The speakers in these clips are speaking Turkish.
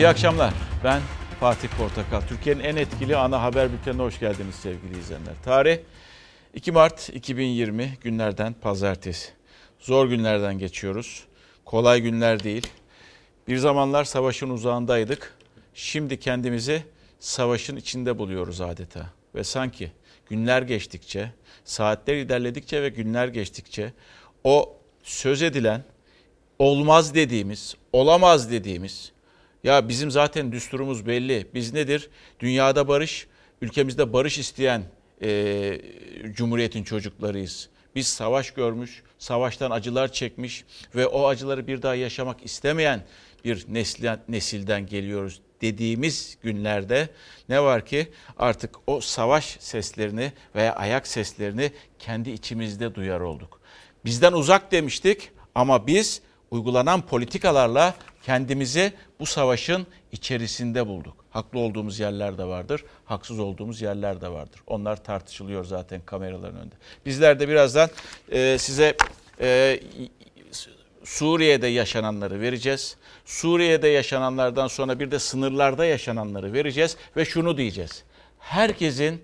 İyi akşamlar. Ben Fatih Portakal. Türkiye'nin en etkili ana haber bültenine hoş geldiniz sevgili izleyenler. Tarih 2 Mart 2020 günlerden pazartesi. Zor günlerden geçiyoruz. Kolay günler değil. Bir zamanlar savaşın uzağındaydık. Şimdi kendimizi savaşın içinde buluyoruz adeta. Ve sanki günler geçtikçe, saatler ilerledikçe ve günler geçtikçe o söz edilen, olmaz dediğimiz, olamaz dediğimiz, ya bizim zaten düsturumuz belli. Biz nedir? Dünyada barış, ülkemizde barış isteyen e, cumhuriyetin çocuklarıyız. Biz savaş görmüş, savaştan acılar çekmiş ve o acıları bir daha yaşamak istemeyen bir nesilden, nesilden geliyoruz dediğimiz günlerde ne var ki artık o savaş seslerini veya ayak seslerini kendi içimizde duyar olduk. Bizden uzak demiştik ama biz uygulanan politikalarla kendimizi bu savaşın içerisinde bulduk. Haklı olduğumuz yerler de vardır, haksız olduğumuz yerler de vardır. Onlar tartışılıyor zaten kameraların önünde. Bizler de birazdan e, size e, Suriye'de yaşananları vereceğiz. Suriye'de yaşananlardan sonra bir de sınırlarda yaşananları vereceğiz ve şunu diyeceğiz. Herkesin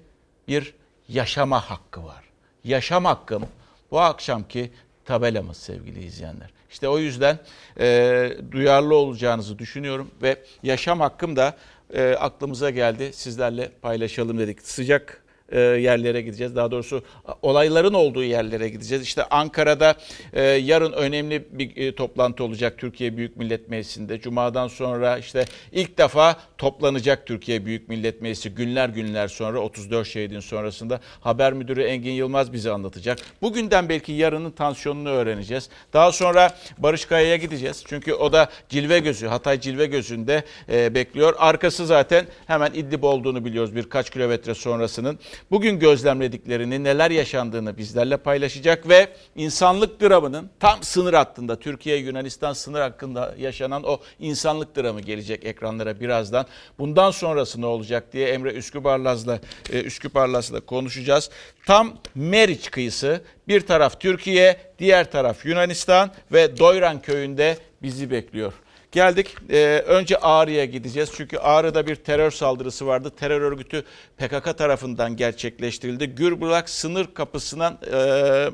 bir yaşama hakkı var. Yaşam hakkım bu akşamki tabelamız sevgili izleyenler. İşte o yüzden e, duyarlı olacağınızı düşünüyorum ve yaşam hakkım da e, aklımıza geldi. Sizlerle paylaşalım dedik. Sıcak yerlere gideceğiz. Daha doğrusu olayların olduğu yerlere gideceğiz. İşte Ankara'da e, yarın önemli bir e, toplantı olacak Türkiye Büyük Millet Meclisi'nde. Cuma'dan sonra işte ilk defa toplanacak Türkiye Büyük Millet Meclisi günler günler sonra 34 şehidin sonrasında haber müdürü Engin Yılmaz bize anlatacak. Bugünden belki yarının tansiyonunu öğreneceğiz. Daha sonra Barış Kaya'ya gideceğiz. Çünkü o da Cilve Gözü, Hatay Cilve Gözü'nde bekliyor. Arkası zaten hemen İdlib olduğunu biliyoruz birkaç kilometre sonrasının bugün gözlemlediklerini, neler yaşandığını bizlerle paylaşacak ve insanlık dramının tam sınır hattında Türkiye-Yunanistan sınır hakkında yaşanan o insanlık dramı gelecek ekranlara birazdan. Bundan sonrası ne olacak diye Emre Üsküparlaz'la e, Üsküparlaz'la konuşacağız. Tam Meriç kıyısı bir taraf Türkiye, diğer taraf Yunanistan ve Doyran köyünde bizi bekliyor. Geldik. Ee, önce Ağrı'ya gideceğiz. Çünkü Ağrı'da bir terör saldırısı vardı. Terör örgütü PKK tarafından gerçekleştirildi. Gürbulak sınır kapısından e, e,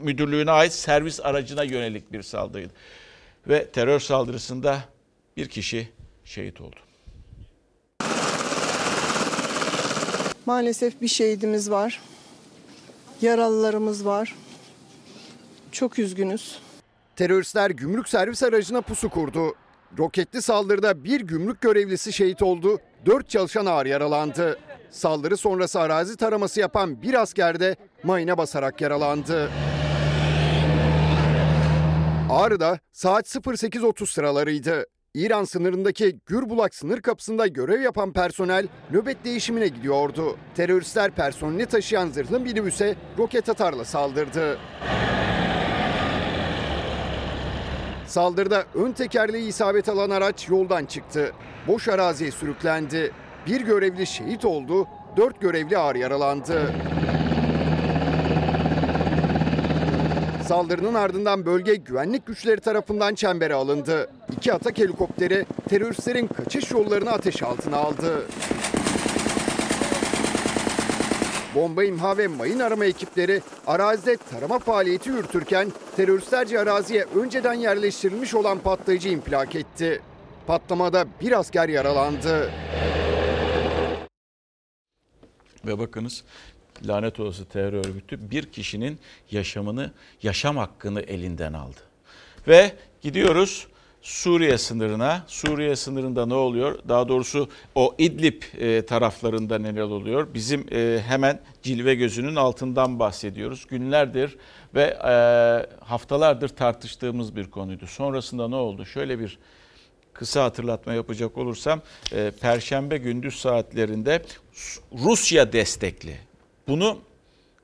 müdürlüğüne ait servis aracına yönelik bir saldırıydı. Ve terör saldırısında bir kişi şehit oldu. Maalesef bir şehidimiz var. Yaralılarımız var. Çok üzgünüz. Teröristler gümrük servis aracına pusu kurdu. Roketli saldırıda bir gümrük görevlisi şehit oldu, dört çalışan ağır yaralandı. Saldırı sonrası arazi taraması yapan bir asker de mayına basarak yaralandı. Ağrı'da saat 08.30 sıralarıydı. İran sınırındaki Gürbulak sınır kapısında görev yapan personel nöbet değişimine gidiyordu. Teröristler personeli taşıyan zırhlı minibüse roket atarla saldırdı. Saldırıda ön tekerleği isabet alan araç yoldan çıktı. Boş araziye sürüklendi. Bir görevli şehit oldu, dört görevli ağır yaralandı. Saldırının ardından bölge güvenlik güçleri tarafından çembere alındı. İki atak helikopteri teröristlerin kaçış yollarını ateş altına aldı. Bomba imha ve mayın arama ekipleri arazide tarama faaliyeti yürütürken teröristlerce araziye önceden yerleştirilmiş olan patlayıcı infilak etti. Patlamada bir asker yaralandı. Ve bakınız lanet olası terör örgütü bir kişinin yaşamını, yaşam hakkını elinden aldı. Ve gidiyoruz Suriye sınırına. Suriye sınırında ne oluyor? Daha doğrusu o İdlib e, taraflarında neler oluyor? Bizim e, hemen cilve gözünün altından bahsediyoruz. Günlerdir ve e, haftalardır tartıştığımız bir konuydu. Sonrasında ne oldu? Şöyle bir kısa hatırlatma yapacak olursam Perşembe gündüz saatlerinde Rusya destekli. Bunu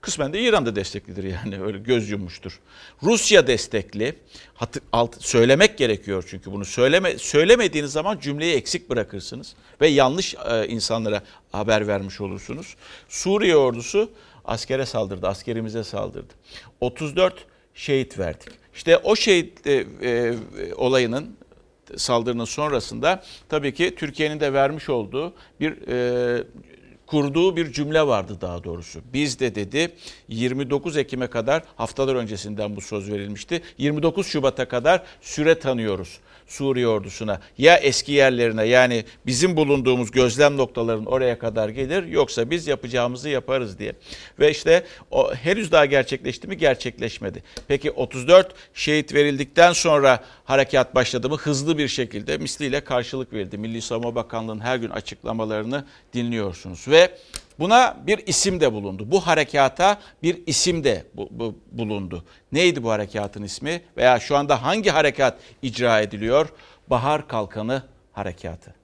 Kısmen de İran da desteklidir yani öyle göz yummuştur. Rusya destekli hatı, alt, söylemek gerekiyor çünkü bunu söyleme söylemediğiniz zaman cümleyi eksik bırakırsınız ve yanlış e, insanlara haber vermiş olursunuz. Suriye ordusu askere saldırdı, askerimize saldırdı. 34 şehit verdik. İşte o şehit e, e, olayının saldırının sonrasında tabii ki Türkiye'nin de vermiş olduğu bir e, kurduğu bir cümle vardı daha doğrusu. Biz de dedi 29 Ekim'e kadar haftalar öncesinden bu söz verilmişti. 29 Şubat'a kadar süre tanıyoruz. Suriye ordusuna ya eski yerlerine yani bizim bulunduğumuz gözlem noktaların oraya kadar gelir yoksa biz yapacağımızı yaparız diye. Ve işte o henüz daha gerçekleşti mi? Gerçekleşmedi. Peki 34 şehit verildikten sonra harekat başladı mı? Hızlı bir şekilde misliyle karşılık verildi. Milli Savunma Bakanlığı'nın her gün açıklamalarını dinliyorsunuz ve Buna bir isim de bulundu. Bu harekata bir isim de bu, bu, bulundu. Neydi bu harekatın ismi veya şu anda hangi harekat icra ediliyor? Bahar Kalkanı Harekatı.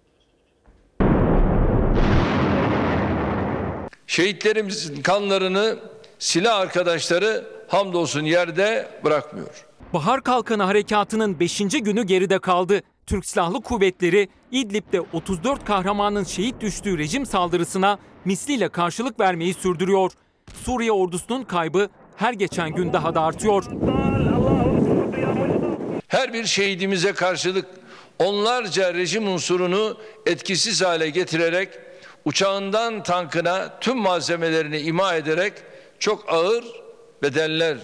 Şehitlerimizin kanlarını silah arkadaşları hamdolsun yerde bırakmıyor. Bahar Kalkanı Harekatı'nın 5. günü geride kaldı. Türk Silahlı Kuvvetleri İdlib'de 34 kahramanın şehit düştüğü rejim saldırısına misliyle karşılık vermeyi sürdürüyor. Suriye ordusunun kaybı her geçen gün daha da artıyor. Her bir şehidimize karşılık onlarca rejim unsurunu etkisiz hale getirerek uçağından tankına tüm malzemelerini ima ederek çok ağır bedeller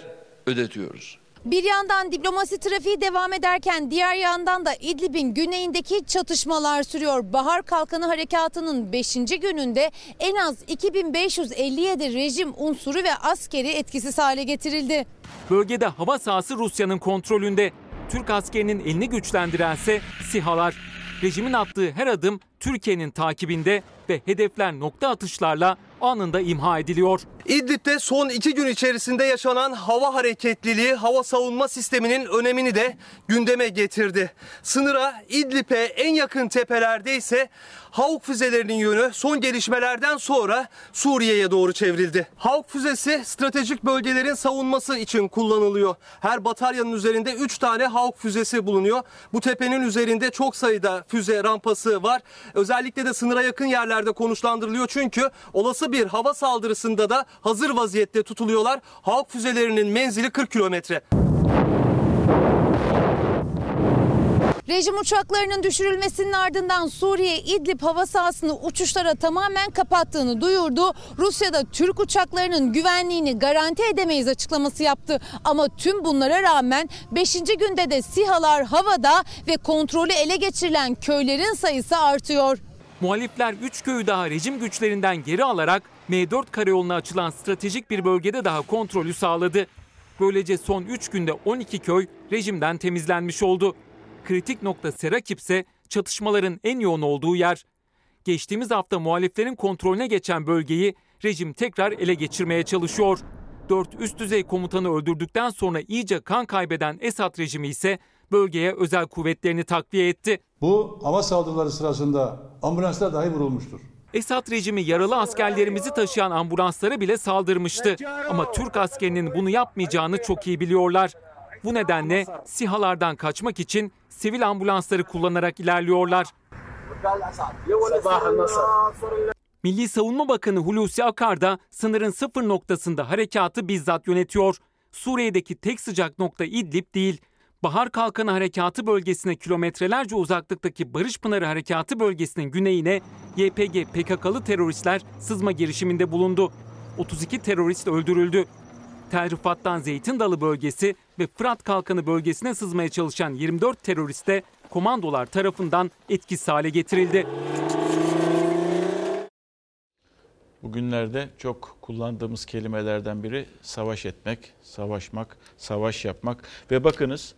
ödetiyoruz. Bir yandan diplomasi trafiği devam ederken diğer yandan da İdlib'in güneyindeki çatışmalar sürüyor. Bahar Kalkanı Harekatı'nın 5. gününde en az 2557 rejim unsuru ve askeri etkisiz hale getirildi. Bölgede hava sahası Rusya'nın kontrolünde. Türk askerinin elini güçlendirense SİHA'lar. Rejimin attığı her adım Türkiye'nin takibinde ve hedefler nokta atışlarla anında imha ediliyor. İdlib'de son iki gün içerisinde yaşanan hava hareketliliği hava savunma sisteminin önemini de gündeme getirdi. Sınıra İdlib'e en yakın tepelerde ise Havuk füzelerinin yönü son gelişmelerden sonra Suriye'ye doğru çevrildi. Havuk füzesi stratejik bölgelerin savunması için kullanılıyor. Her bataryanın üzerinde 3 tane Havuk füzesi bulunuyor. Bu tepenin üzerinde çok sayıda füze rampası var. Özellikle de sınıra yakın yerlerde konuşlandırılıyor çünkü olası bir hava saldırısında da hazır vaziyette tutuluyorlar. Havuk füzelerinin menzili 40 kilometre. Rejim uçaklarının düşürülmesinin ardından Suriye İdlib hava sahasını uçuşlara tamamen kapattığını duyurdu. Rusya da Türk uçaklarının güvenliğini garanti edemeyiz açıklaması yaptı. Ama tüm bunlara rağmen 5. günde de SİHA'lar havada ve kontrolü ele geçirilen köylerin sayısı artıyor. Muhalifler 3 köyü daha rejim güçlerinden geri alarak M4 karayoluna açılan stratejik bir bölgede daha kontrolü sağladı. Böylece son 3 günde 12 köy rejimden temizlenmiş oldu. Kritik nokta Serakip ise çatışmaların en yoğun olduğu yer. Geçtiğimiz hafta muhaliflerin kontrolüne geçen bölgeyi rejim tekrar ele geçirmeye çalışıyor. 4 üst düzey komutanı öldürdükten sonra iyice kan kaybeden Esad rejimi ise bölgeye özel kuvvetlerini takviye etti. Bu hava saldırıları sırasında ambulanslar dahi vurulmuştur. Esad rejimi yaralı askerlerimizi taşıyan ambulanslara bile saldırmıştı. Ama Türk askerinin bunu yapmayacağını çok iyi biliyorlar. Bu nedenle SİHA'lardan kaçmak için sivil ambulansları kullanarak ilerliyorlar. Milli Savunma Bakanı Hulusi Akar da sınırın sıfır noktasında harekatı bizzat yönetiyor. Suriye'deki tek sıcak nokta İdlib değil. Bahar Kalkanı Harekatı bölgesine kilometrelerce uzaklıktaki Barış Pınarı Harekatı bölgesinin güneyine YPG PKK'lı teröristler sızma girişiminde bulundu. 32 terörist öldürüldü. Tel Rifat'tan Zeytin Dalı bölgesi ve Fırat Kalkanı bölgesine sızmaya çalışan 24 terörist de komandolar tarafından etkisiz hale getirildi. Bugünlerde çok kullandığımız kelimelerden biri savaş etmek, savaşmak, savaş yapmak ve bakınız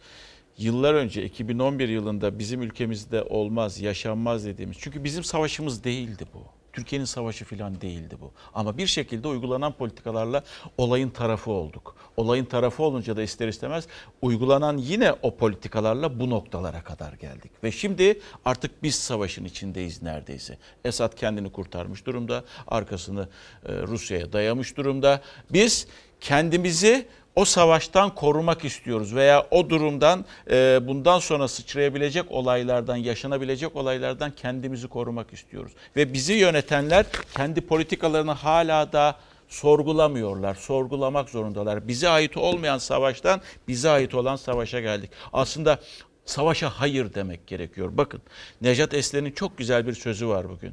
yıllar önce 2011 yılında bizim ülkemizde olmaz, yaşanmaz dediğimiz çünkü bizim savaşımız değildi bu. Türkiye'nin savaşı falan değildi bu. Ama bir şekilde uygulanan politikalarla olayın tarafı olduk. Olayın tarafı olunca da ister istemez uygulanan yine o politikalarla bu noktalara kadar geldik. Ve şimdi artık biz savaşın içindeyiz neredeyse. Esad kendini kurtarmış durumda. Arkasını e, Rusya'ya dayamış durumda. Biz kendimizi o savaştan korumak istiyoruz veya o durumdan e, bundan sonra sıçrayabilecek olaylardan, yaşanabilecek olaylardan kendimizi korumak istiyoruz. Ve bizi yönetenler kendi politikalarını hala da sorgulamıyorlar, sorgulamak zorundalar. Bize ait olmayan savaştan bize ait olan savaşa geldik. Aslında Savaşa hayır demek gerekiyor. Bakın Nejat Eslen'in çok güzel bir sözü var bugün.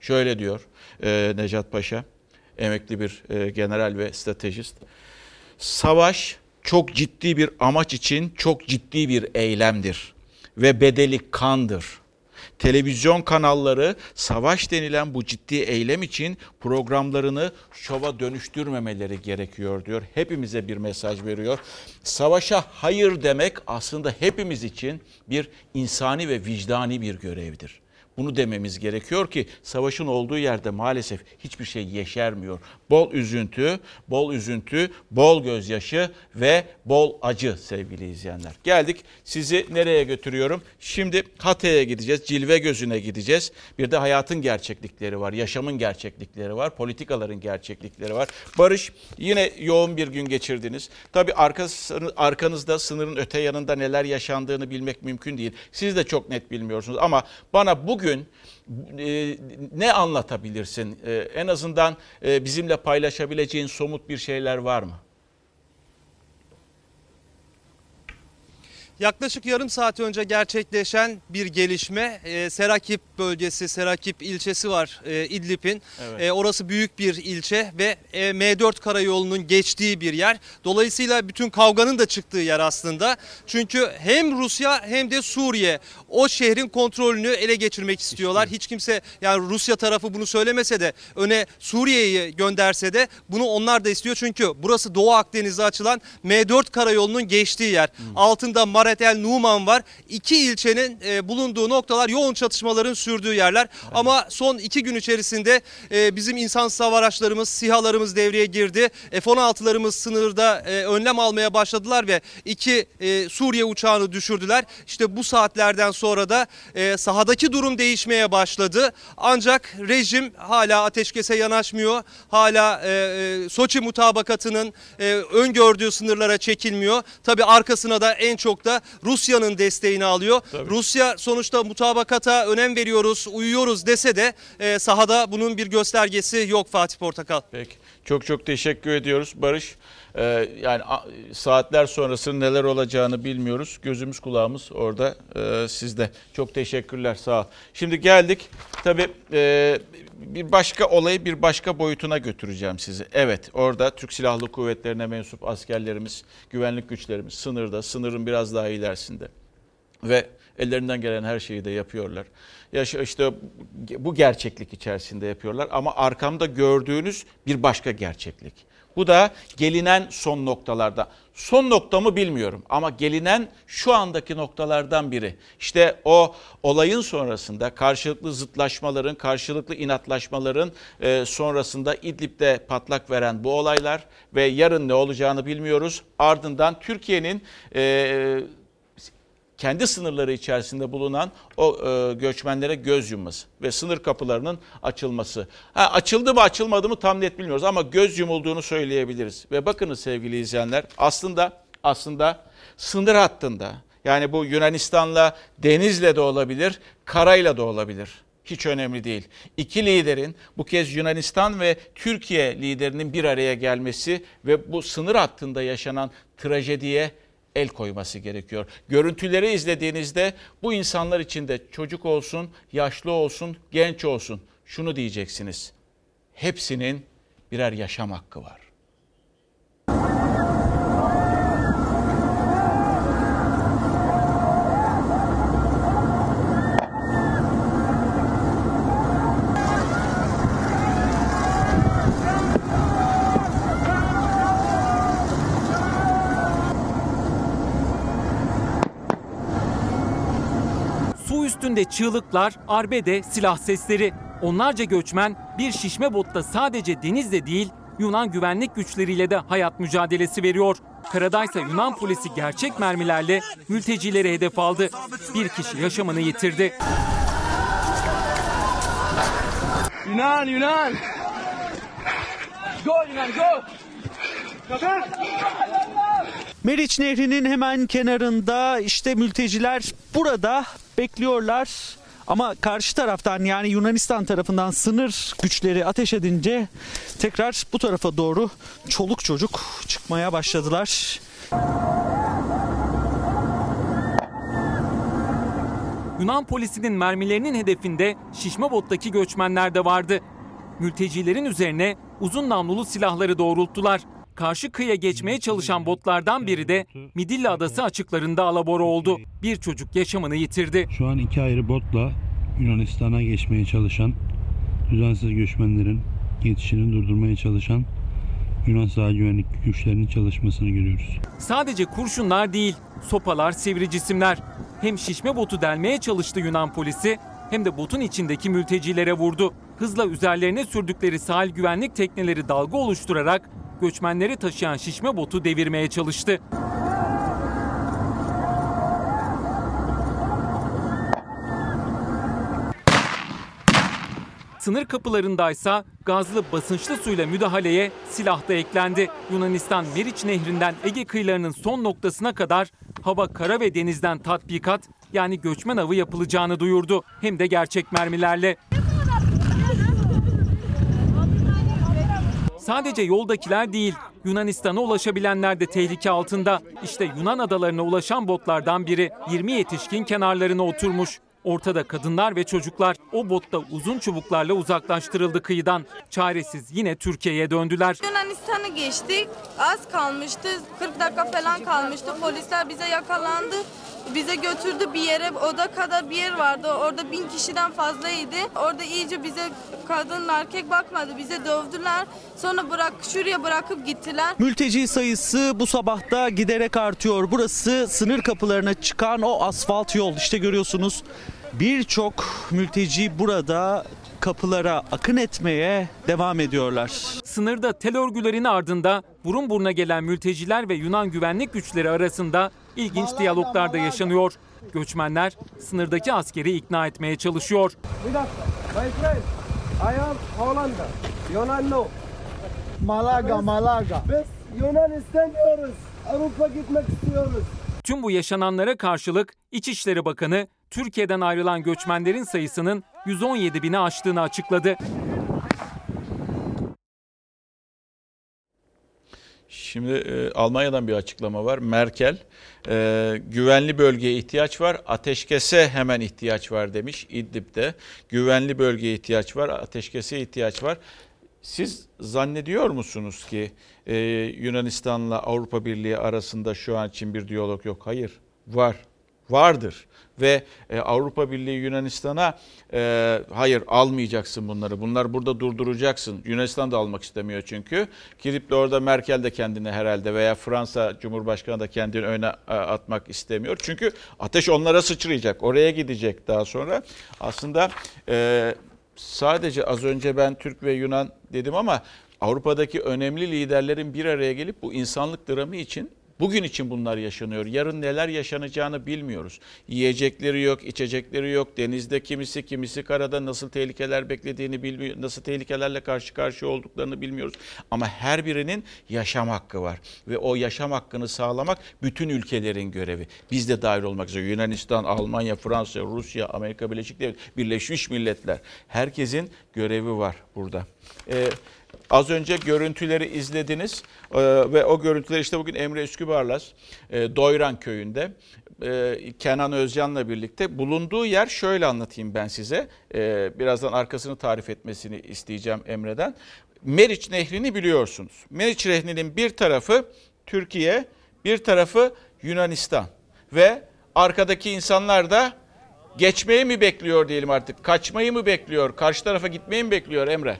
Şöyle diyor e, Nejat Paşa, emekli bir e, general ve stratejist. Savaş çok ciddi bir amaç için çok ciddi bir eylemdir ve bedeli kandır. Televizyon kanalları savaş denilen bu ciddi eylem için programlarını şova dönüştürmemeleri gerekiyor diyor. Hepimize bir mesaj veriyor. Savaşa hayır demek aslında hepimiz için bir insani ve vicdani bir görevdir. Bunu dememiz gerekiyor ki savaşın olduğu yerde maalesef hiçbir şey yeşermiyor. Bol üzüntü, bol üzüntü, bol gözyaşı ve bol acı sevgili izleyenler. Geldik sizi nereye götürüyorum? Şimdi Hatay'a gideceğiz, Cilve Gözü'ne gideceğiz. Bir de hayatın gerçeklikleri var, yaşamın gerçeklikleri var, politikaların gerçeklikleri var. Barış yine yoğun bir gün geçirdiniz. Tabii arkanızda sınırın öte yanında neler yaşandığını bilmek mümkün değil. Siz de çok net bilmiyorsunuz ama bana bugün bugün e, ne anlatabilirsin? E, en azından e, bizimle paylaşabileceğin somut bir şeyler var mı? Yaklaşık yarım saat önce gerçekleşen bir gelişme e, Serakip bölgesi, Serakip ilçesi var e, İdlib'in. Evet. E, orası büyük bir ilçe ve e, M4 karayolunun geçtiği bir yer. Dolayısıyla bütün kavganın da çıktığı yer aslında. Çünkü hem Rusya hem de Suriye o şehrin kontrolünü ele geçirmek istiyorlar. Hiç kimse yani Rusya tarafı bunu söylemese de öne Suriye'yi gönderse de bunu onlar da istiyor. Çünkü burası Doğu Akdeniz'e açılan M4 karayolunun geçtiği yer. Hmm. Altında Maret El Numan var. İki ilçenin e, bulunduğu noktalar yoğun çatışmaların sürdüğü yerler. Evet. Ama son iki gün içerisinde e, bizim insansız hava araçlarımız, SİHA'larımız devreye girdi. F-16'larımız sınırda e, önlem almaya başladılar ve iki e, Suriye uçağını düşürdüler. İşte bu saatlerden sonra da e, sahadaki durum değişmeye başladı. Ancak rejim hala ateşkese yanaşmıyor. Hala e, Soçi mutabakatının e, öngördüğü sınırlara çekilmiyor. Tabi arkasına da en çok da Rusya'nın desteğini alıyor. Tabii. Rusya sonuçta mutabakata önem veriyoruz, uyuyoruz dese de e, sahada bunun bir göstergesi yok Fatih Portakal. Peki. Çok çok teşekkür ediyoruz Barış. Ee, yani saatler sonrası neler olacağını bilmiyoruz. Gözümüz kulağımız orada e, sizde. Çok teşekkürler sağ ol. Şimdi geldik tabii e, bir başka olayı bir başka boyutuna götüreceğim sizi. Evet orada Türk Silahlı Kuvvetlerine mensup askerlerimiz, güvenlik güçlerimiz sınırda, sınırın biraz daha ilerisinde. Ve ellerinden gelen her şeyi de yapıyorlar. Ya işte bu gerçeklik içerisinde yapıyorlar ama arkamda gördüğünüz bir başka gerçeklik. Bu da gelinen son noktalarda. Son noktamı bilmiyorum ama gelinen şu andaki noktalardan biri. İşte o olayın sonrasında karşılıklı zıtlaşmaların, karşılıklı inatlaşmaların e, sonrasında İdlib'de patlak veren bu olaylar ve yarın ne olacağını bilmiyoruz. Ardından Türkiye'nin e, kendi sınırları içerisinde bulunan o e, göçmenlere göz yumması ve sınır kapılarının açılması. Ha, açıldı mı açılmadı mı tam net bilmiyoruz ama göz yumulduğunu söyleyebiliriz. Ve bakınız sevgili izleyenler aslında aslında sınır hattında yani bu Yunanistan'la denizle de olabilir, karayla da olabilir. Hiç önemli değil. İki liderin bu kez Yunanistan ve Türkiye liderinin bir araya gelmesi ve bu sınır hattında yaşanan trajediye el koyması gerekiyor. Görüntüleri izlediğinizde bu insanlar içinde çocuk olsun, yaşlı olsun, genç olsun şunu diyeceksiniz. Hepsinin birer yaşam hakkı var. Üstünde çığlıklar, arbede, silah sesleri. Onlarca göçmen bir şişme botta sadece denizle değil Yunan güvenlik güçleriyle de hayat mücadelesi veriyor. Karadaysa Yunan polisi gerçek mermilerle mültecileri hedef aldı. Bir kişi yaşamını yitirdi. Yunan, Yunan! Go Yunan, go! Meriç Nehri'nin hemen kenarında işte mülteciler burada bekliyorlar. Ama karşı taraftan yani Yunanistan tarafından sınır güçleri ateş edince tekrar bu tarafa doğru çoluk çocuk çıkmaya başladılar. Yunan polisinin mermilerinin hedefinde şişme bottaki göçmenler de vardı. Mültecilerin üzerine uzun namlulu silahları doğrulttular. Karşı kıyıya geçmeye çalışan botlardan biri de Midilli Adası açıklarında alabora oldu. Bir çocuk yaşamını yitirdi. Şu an iki ayrı botla Yunanistan'a geçmeye çalışan düzensiz göçmenlerin geçişini durdurmaya çalışan Yunan sahil güvenlik güçlerinin çalışmasını görüyoruz. Sadece kurşunlar değil, sopalar, sivri cisimler. Hem şişme botu delmeye çalıştı Yunan polisi hem de botun içindeki mültecilere vurdu. Hızla üzerlerine sürdükleri sahil güvenlik tekneleri dalga oluşturarak göçmenleri taşıyan şişme botu devirmeye çalıştı. Sınır kapılarındaysa gazlı basınçlı suyla müdahaleye silah da eklendi. Yunanistan Meriç Nehri'nden Ege kıyılarının son noktasına kadar hava, kara ve denizden tatbikat yani göçmen avı yapılacağını duyurdu. Hem de gerçek mermilerle. Sadece yoldakiler değil, Yunanistan'a ulaşabilenler de tehlike altında. İşte Yunan adalarına ulaşan botlardan biri 20 yetişkin kenarlarına oturmuş. Ortada kadınlar ve çocuklar o botta uzun çubuklarla uzaklaştırıldı kıyıdan. Çaresiz yine Türkiye'ye döndüler. Yunanistan'ı geçtik. Az kalmıştı. 40 dakika falan kalmıştı. Polisler bize yakalandı. Bize götürdü bir yere. Oda kadar bir yer vardı. Orada bin kişiden fazlaydı. Orada iyice bize kadın erkek bakmadı. Bize dövdüler. Sonra bırak şuraya bırakıp gittiler. Mülteci sayısı bu sabahta giderek artıyor. Burası sınır kapılarına çıkan o asfalt yol. İşte görüyorsunuz birçok mülteci burada kapılara akın etmeye devam ediyorlar. Sınırda tel örgülerin ardında burun buruna gelen mülteciler ve Yunan güvenlik güçleri arasında ilginç diyaloglar da yaşanıyor. Göçmenler sınırdaki askeri ikna etmeye çalışıyor. Bir dakika. My friend, I am Hollanda. Yunan no. Malaga, Malaga. Biz Yunan istemiyoruz. Avrupa gitmek istiyoruz. Tüm bu yaşananlara karşılık İçişleri Bakanı Türkiye'den ayrılan göçmenlerin sayısının 117 bini aştığını açıkladı. Şimdi e, Almanya'dan bir açıklama var. Merkel e, güvenli bölgeye ihtiyaç var, ateşkese hemen ihtiyaç var demiş İdlib'de. Güvenli bölgeye ihtiyaç var, ateşkese ihtiyaç var. Siz zannediyor musunuz ki e, Yunanistan'la Avrupa Birliği arasında şu an için bir diyalog yok? Hayır, var, vardır ve e, Avrupa Birliği Yunanistan'a e, hayır almayacaksın bunları. Bunlar burada durduracaksın. Yunanistan da almak istemiyor çünkü. Gidip de orada Merkel de kendini herhalde veya Fransa Cumhurbaşkanı da kendini öne e, atmak istemiyor. Çünkü ateş onlara sıçrayacak. Oraya gidecek daha sonra. Aslında e, sadece az önce ben Türk ve Yunan dedim ama Avrupa'daki önemli liderlerin bir araya gelip bu insanlık dramı için Bugün için bunlar yaşanıyor. Yarın neler yaşanacağını bilmiyoruz. Yiyecekleri yok, içecekleri yok. Denizde kimisi, kimisi karada nasıl tehlikeler beklediğini bilmiyor. Nasıl tehlikelerle karşı karşıya olduklarını bilmiyoruz. Ama her birinin yaşam hakkı var. Ve o yaşam hakkını sağlamak bütün ülkelerin görevi. Biz de dahil olmak üzere Yunanistan, Almanya, Fransa, Rusya, Amerika Birleşik Devletleri, Birleşmiş Milletler. Herkesin görevi var burada. Ee, Az önce görüntüleri izlediniz ee, ve o görüntüler işte bugün Emre Üskübarlas e, Doyran köyünde e, Kenan Özcan'la birlikte bulunduğu yer şöyle anlatayım ben size. E, birazdan arkasını tarif etmesini isteyeceğim Emre'den. Meriç Nehri'ni biliyorsunuz. Meriç Nehri'nin bir tarafı Türkiye, bir tarafı Yunanistan ve arkadaki insanlar da geçmeyi mi bekliyor diyelim artık, kaçmayı mı bekliyor, karşı tarafa gitmeyi mi bekliyor Emre?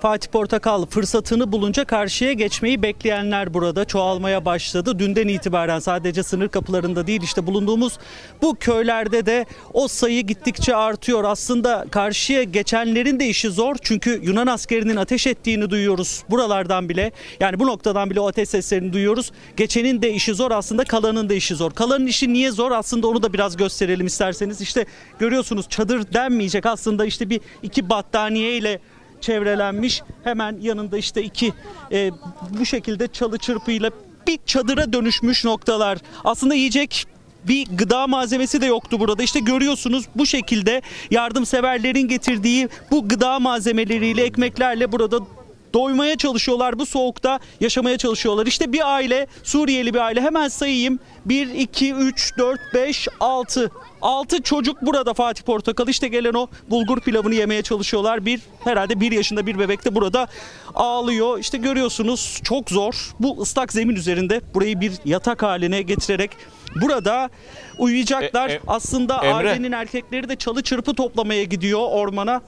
Fatih Portakal fırsatını bulunca karşıya geçmeyi bekleyenler burada çoğalmaya başladı. Dünden itibaren sadece sınır kapılarında değil işte bulunduğumuz bu köylerde de o sayı gittikçe artıyor. Aslında karşıya geçenlerin de işi zor çünkü Yunan askerinin ateş ettiğini duyuyoruz buralardan bile. Yani bu noktadan bile o ateş seslerini duyuyoruz. Geçenin de işi zor aslında kalanın da işi zor. Kalanın işi niye zor aslında onu da biraz gösterelim isterseniz. İşte görüyorsunuz çadır denmeyecek aslında işte bir iki battaniye ile çevrelenmiş. Hemen yanında işte iki e, bu şekilde çalı çırpıyla bir çadıra dönüşmüş noktalar. Aslında yiyecek bir gıda malzemesi de yoktu burada. İşte görüyorsunuz bu şekilde yardımseverlerin getirdiği bu gıda malzemeleriyle, ekmeklerle burada doymaya çalışıyorlar bu soğukta yaşamaya çalışıyorlar. İşte bir aile Suriyeli bir aile hemen sayayım 1, 2, 3, 4, 5, 6 6 çocuk burada Fatih Portakal işte gelen o bulgur pilavını yemeye çalışıyorlar. Bir herhalde bir yaşında bir bebek de burada ağlıyor. İşte görüyorsunuz çok zor. Bu ıslak zemin üzerinde burayı bir yatak haline getirerek burada uyuyacaklar. E, e, Aslında Emre. ailenin erkekleri de çalı çırpı toplamaya gidiyor ormana.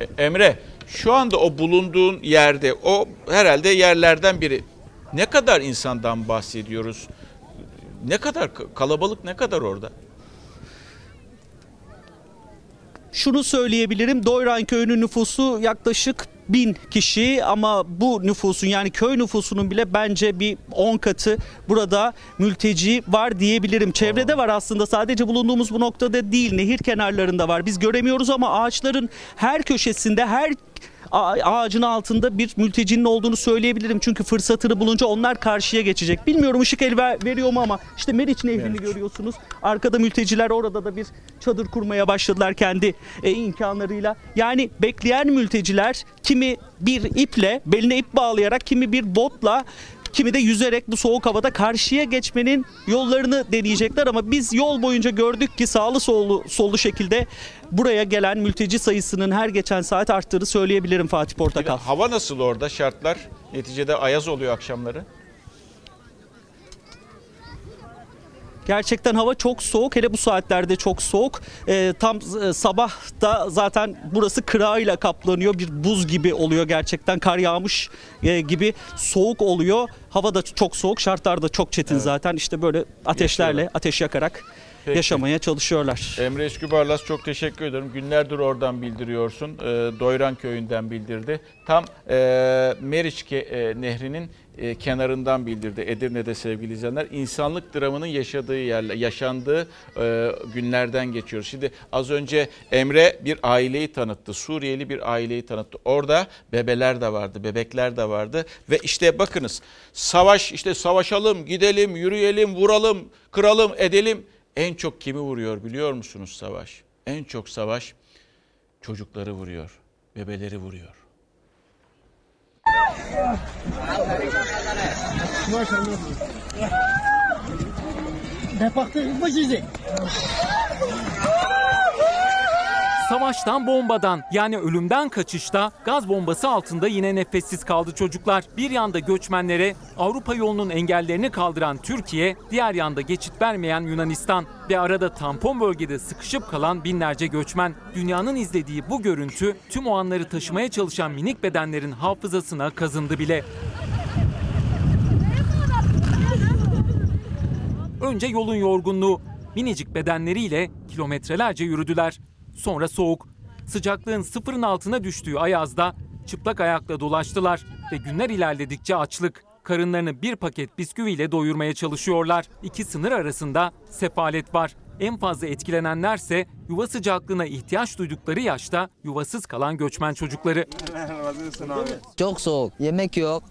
E, Emre şu anda o bulunduğun yerde o herhalde yerlerden biri. Ne kadar insandan bahsediyoruz? Ne kadar kalabalık ne kadar orada? Şunu söyleyebilirim. Doyran köyünün nüfusu yaklaşık bin kişi ama bu nüfusun yani köy nüfusunun bile bence bir 10 katı burada mülteci var diyebilirim. Çevrede var aslında sadece bulunduğumuz bu noktada değil nehir kenarlarında var. Biz göremiyoruz ama ağaçların her köşesinde her ağacın altında bir mültecinin olduğunu söyleyebilirim. Çünkü fırsatını bulunca onlar karşıya geçecek. Bilmiyorum ışık el veriyor mu ama işte Meriç Nehri'ni evet. görüyorsunuz. Arkada mülteciler orada da bir çadır kurmaya başladılar kendi e, imkanlarıyla. Yani bekleyen mülteciler kimi bir iple beline ip bağlayarak kimi bir botla Kimi de yüzerek bu soğuk havada karşıya geçmenin yollarını deneyecekler ama biz yol boyunca gördük ki sağlı sollu, sollu şekilde buraya gelen mülteci sayısının her geçen saat arttığını söyleyebilirim Fatih Portakal. Hava nasıl orada şartlar? Neticede ayaz oluyor akşamları. Gerçekten hava çok soğuk. Hele bu saatlerde çok soğuk. E, tam e, sabah da zaten burası kırağıyla kaplanıyor. Bir buz gibi oluyor gerçekten. Kar yağmış e, gibi soğuk oluyor. Hava da çok soğuk. Şartlar da çok çetin evet. zaten. İşte böyle ateşlerle, ateş yakarak Peki. yaşamaya çalışıyorlar. Emre Eskübarlas çok teşekkür ederim. Günlerdir oradan bildiriyorsun. E, Doyran köyünden bildirdi. Tam e, Meriç e, Nehri'nin e, kenarından bildirdi Edirne'de sevgili izleyenler. İnsanlık dramının yaşadığı yerler, yaşandığı e, günlerden geçiyoruz. Şimdi az önce Emre bir aileyi tanıttı. Suriyeli bir aileyi tanıttı. Orada bebeler de vardı, bebekler de vardı ve işte bakınız savaş işte savaşalım, gidelim, yürüyelim, vuralım, kıralım, edelim. En çok kimi vuruyor biliyor musunuz savaş? En çok savaş çocukları vuruyor, bebeleri vuruyor. Maşallah. Departı mı sizi? Savaştan bombadan yani ölümden kaçışta gaz bombası altında yine nefessiz kaldı çocuklar. Bir yanda göçmenlere Avrupa yolunun engellerini kaldıran Türkiye, diğer yanda geçit vermeyen Yunanistan ve arada tampon bölgede sıkışıp kalan binlerce göçmen. Dünyanın izlediği bu görüntü tüm o anları taşımaya çalışan minik bedenlerin hafızasına kazındı bile. Önce yolun yorgunluğu, minicik bedenleriyle kilometrelerce yürüdüler. Sonra soğuk. Sıcaklığın sıfırın altına düştüğü Ayaz'da çıplak ayakla dolaştılar ve günler ilerledikçe açlık. Karınlarını bir paket bisküviyle doyurmaya çalışıyorlar. İki sınır arasında sefalet var. En fazla etkilenenlerse yuva sıcaklığına ihtiyaç duydukları yaşta yuvasız kalan göçmen çocukları. Çok soğuk, yemek yok,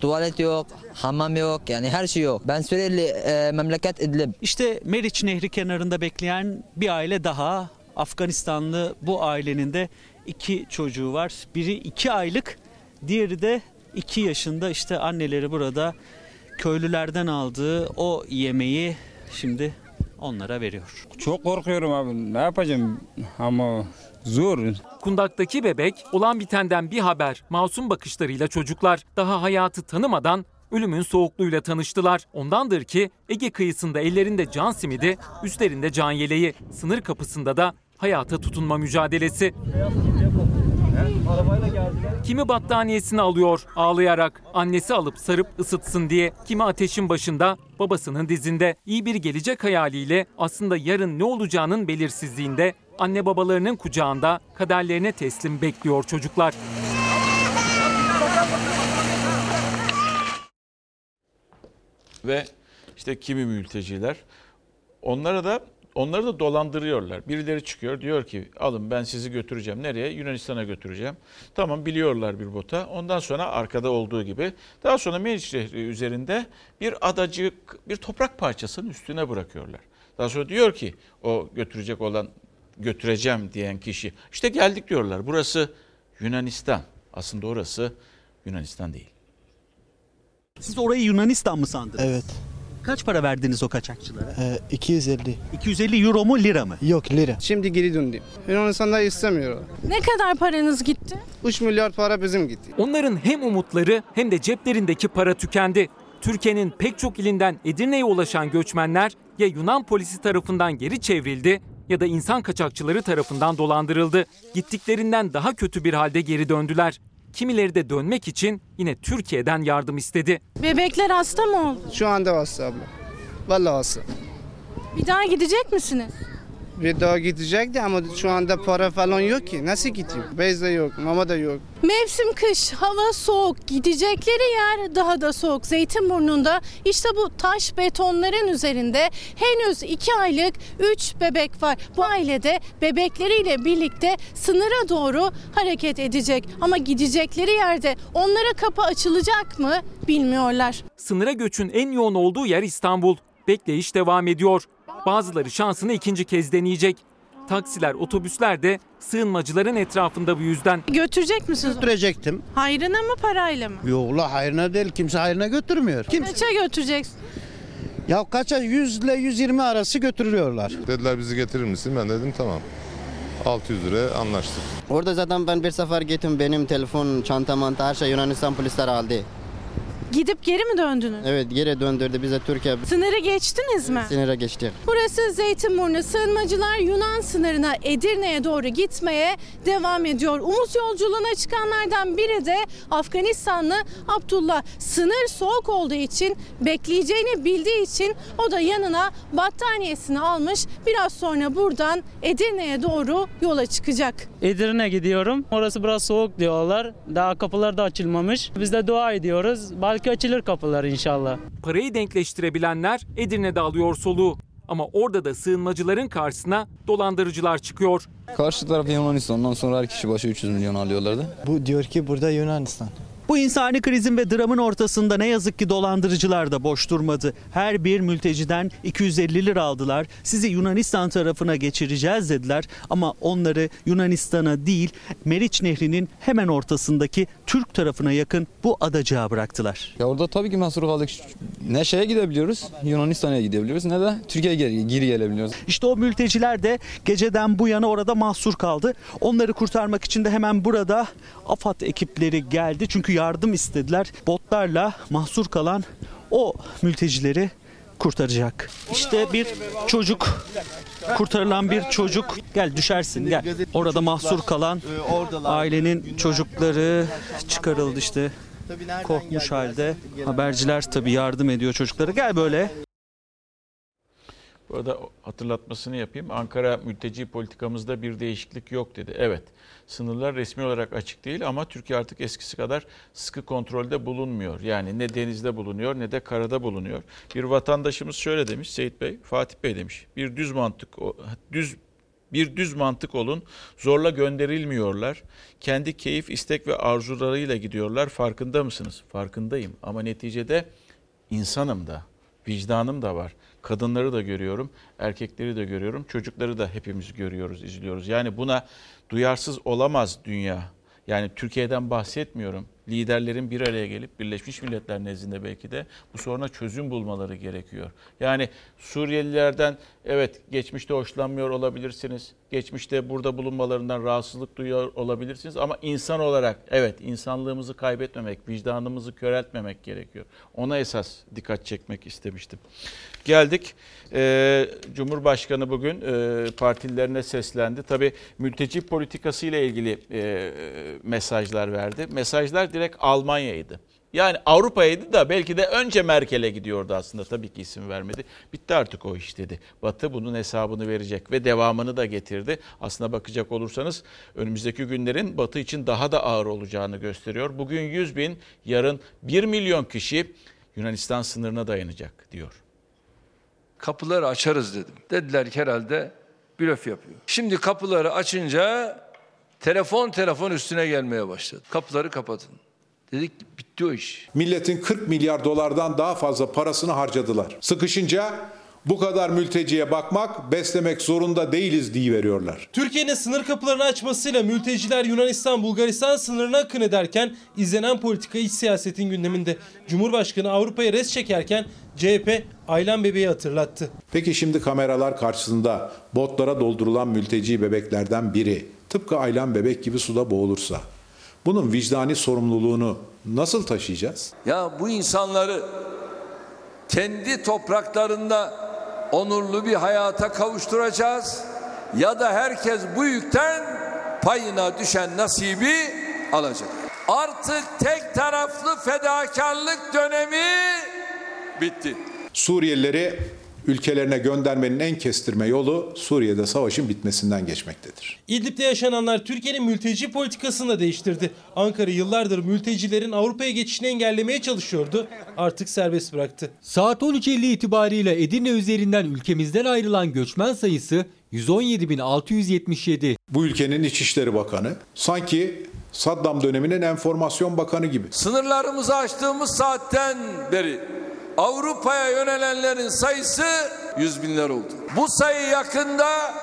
tuvalet yok, hamam yok yani her şey yok. Ben Suriyeli e, memleket İdlib. İşte Meriç Nehri kenarında bekleyen bir aile daha Afganistanlı bu ailenin de iki çocuğu var. Biri iki aylık, diğeri de iki yaşında. İşte anneleri burada köylülerden aldığı o yemeği şimdi onlara veriyor. Çok korkuyorum abi. Ne yapacağım ama zor. Kundaktaki bebek olan bitenden bir haber. Masum bakışlarıyla çocuklar daha hayatı tanımadan ölümün soğukluğuyla tanıştılar. Ondandır ki Ege kıyısında ellerinde can simidi, üstlerinde can yeleği, sınır kapısında da hayata tutunma mücadelesi. Kimi battaniyesini alıyor ağlayarak, annesi alıp sarıp ısıtsın diye. Kimi ateşin başında, babasının dizinde. iyi bir gelecek hayaliyle aslında yarın ne olacağının belirsizliğinde, anne babalarının kucağında kaderlerine teslim bekliyor çocuklar. Ve işte kimi mülteciler onlara da Onları da dolandırıyorlar. Birileri çıkıyor diyor ki alın ben sizi götüreceğim. Nereye? Yunanistan'a götüreceğim. Tamam biliyorlar bir bota. Ondan sonra arkada olduğu gibi daha sonra Meriç şehri üzerinde bir adacık bir toprak parçasının üstüne bırakıyorlar. Daha sonra diyor ki o götürecek olan götüreceğim diyen kişi işte geldik diyorlar. Burası Yunanistan. Aslında orası Yunanistan değil. Siz orayı Yunanistan mı sandınız? Evet. Kaç para verdiniz o kaçakçılara? Ee, 250. 250 euro mu lira mı? Yok lira. Şimdi geri döndüm. Yunanistan'da istemiyor. Ne kadar paranız gitti? 3 milyar para bizim gitti. Onların hem umutları hem de ceplerindeki para tükendi. Türkiye'nin pek çok ilinden Edirne'ye ulaşan göçmenler ya Yunan polisi tarafından geri çevrildi ya da insan kaçakçıları tarafından dolandırıldı. Gittiklerinden daha kötü bir halde geri döndüler. Kimileri de dönmek için yine Türkiye'den yardım istedi. Bebekler hasta mı oldu? Şu anda hasta abla. Vallahi hasta. Bir daha gidecek misiniz? Bir daha gidecekti ama şu anda para falan yok ki. Nasıl gideyim? Bez de yok, mama da yok. Mevsim kış, hava soğuk. Gidecekleri yer daha da soğuk. Zeytinburnu'nda işte bu taş betonların üzerinde henüz 2 aylık 3 bebek var. Bu ailede bebekleriyle birlikte sınıra doğru hareket edecek. Ama gidecekleri yerde onlara kapı açılacak mı bilmiyorlar. Sınıra göçün en yoğun olduğu yer İstanbul. Bekleyiş devam ediyor. Bazıları şansını ikinci kez deneyecek. Taksiler, otobüsler de sığınmacıların etrafında bu yüzden. Götürecek misiniz? Götürecektim. Hayrına mı parayla mı? Yok la hayrına değil kimse hayrına götürmüyor. Kimse. Kaça götüreceksin? Ya kaça 100 ile 120 arası götürüyorlar. Dediler bizi getirir misin? Ben dedim tamam. 600 lira anlaştık. Orada zaten ben bir sefer gittim benim telefon, çanta, manta her şey Yunanistan polisler aldı. Gidip geri mi döndünüz? Evet geri döndürdü bize Türkiye. Sınırı geçtiniz mi? Sınıra geçtik. Burası Zeytinburnu. Sığınmacılar Yunan sınırına Edirne'ye doğru gitmeye devam ediyor. Umut yolculuğuna çıkanlardan biri de Afganistanlı Abdullah. Sınır soğuk olduğu için bekleyeceğini bildiği için o da yanına battaniyesini almış. Biraz sonra buradan Edirne'ye doğru yola çıkacak. Edirne gidiyorum. Orası biraz soğuk diyorlar. Daha kapılar da açılmamış. Biz de dua ediyoruz. Belki açılır kapılar inşallah. Parayı denkleştirebilenler Edirne'de alıyor soluğu. Ama orada da sığınmacıların karşısına dolandırıcılar çıkıyor. Karşı taraf Yunanistan. Ondan sonra her kişi başı 300 milyon alıyorlardı. Bu diyor ki burada Yunanistan. Bu insani krizin ve dramın ortasında ne yazık ki dolandırıcılar da boş durmadı. Her bir mülteciden 250 lira aldılar. Sizi Yunanistan tarafına geçireceğiz dediler ama onları Yunanistan'a değil Meriç Nehri'nin hemen ortasındaki Türk tarafına yakın bu adacığa bıraktılar. Ya orada tabii ki mahsur kaldık. Ne şeye gidebiliyoruz, Yunanistan'a gidebiliyoruz ne de Türkiye'ye geri, geri gelebiliyoruz. İşte o mülteciler de geceden bu yana orada mahsur kaldı. Onları kurtarmak için de hemen burada AFAD ekipleri geldi. Çünkü yardım istediler. Botlarla mahsur kalan o mültecileri kurtaracak. İşte bir çocuk kurtarılan bir çocuk gel düşersin gel. Orada mahsur kalan ailenin çocukları çıkarıldı işte. Korkmuş halde. Haberciler tabii yardım ediyor çocuklara. Gel böyle. Bu arada hatırlatmasını yapayım. Ankara mülteci politikamızda bir değişiklik yok dedi. Evet sınırlar resmi olarak açık değil ama Türkiye artık eskisi kadar sıkı kontrolde bulunmuyor. Yani ne denizde bulunuyor ne de karada bulunuyor. Bir vatandaşımız şöyle demiş Seyit Bey, Fatih Bey demiş. Bir düz mantık düz bir düz mantık olun. Zorla gönderilmiyorlar. Kendi keyif, istek ve arzularıyla gidiyorlar. Farkında mısınız? Farkındayım ama neticede insanım da, vicdanım da var. Kadınları da görüyorum, erkekleri de görüyorum, çocukları da hepimiz görüyoruz, izliyoruz. Yani buna duyarsız olamaz dünya. Yani Türkiye'den bahsetmiyorum. Liderlerin bir araya gelip Birleşmiş Milletler nezdinde belki de bu soruna çözüm bulmaları gerekiyor. Yani Suriyelilerden evet geçmişte hoşlanmıyor olabilirsiniz. Geçmişte burada bulunmalarından rahatsızlık duyuyor olabilirsiniz ama insan olarak evet insanlığımızı kaybetmemek, vicdanımızı köreltmemek gerekiyor. Ona esas dikkat çekmek istemiştim. Geldik. Ee, Cumhurbaşkanı bugün e, partililerine seslendi. Tabii mülteci politikası ile ilgili e, mesajlar verdi. Mesajlar direkt Almanya'ydı. Yani Avrupa'ydı da belki de önce Merkel'e gidiyordu aslında. Tabii ki isim vermedi. Bitti artık o iş dedi. Batı bunun hesabını verecek ve devamını da getirdi. Aslına bakacak olursanız önümüzdeki günlerin Batı için daha da ağır olacağını gösteriyor. Bugün 100 bin, yarın 1 milyon kişi Yunanistan sınırına dayanacak diyor. Kapıları açarız dedim. Dediler ki herhalde blöf yapıyor. Şimdi kapıları açınca telefon telefon üstüne gelmeye başladı. Kapıları kapatın. Dedik bitti o iş. Milletin 40 milyar dolardan daha fazla parasını harcadılar. Sıkışınca Bu kadar mülteciye bakmak, beslemek zorunda değiliz diye veriyorlar. Türkiye'nin sınır kapılarını açmasıyla mülteciler Yunanistan-Bulgaristan sınırına akın ederken izlenen politika iç siyasetin gündeminde. Cumhurbaşkanı Avrupa'ya res çekerken CHP Aylan bebeği hatırlattı. Peki şimdi kameralar karşısında botlara doldurulan mülteci bebeklerden biri tıpkı Aylan bebek gibi suda boğulursa bunun vicdani sorumluluğunu nasıl taşıyacağız? Ya bu insanları kendi topraklarında onurlu bir hayata kavuşturacağız ya da herkes bu yükten payına düşen nasibi alacak. Artık tek taraflı fedakarlık dönemi bitti. Suriyelileri ülkelerine göndermenin en kestirme yolu Suriye'de savaşın bitmesinden geçmektedir. İdlib'de yaşananlar Türkiye'nin mülteci politikasını da değiştirdi. Ankara yıllardır mültecilerin Avrupa'ya geçişini engellemeye çalışıyordu. Artık serbest bıraktı. Saat 13.50 itibariyle Edirne üzerinden ülkemizden ayrılan göçmen sayısı 117.677. Bu ülkenin İçişleri Bakanı sanki Saddam döneminin enformasyon bakanı gibi. Sınırlarımızı açtığımız saatten beri Avrupa'ya yönelenlerin sayısı yüz binler oldu. Bu sayı yakında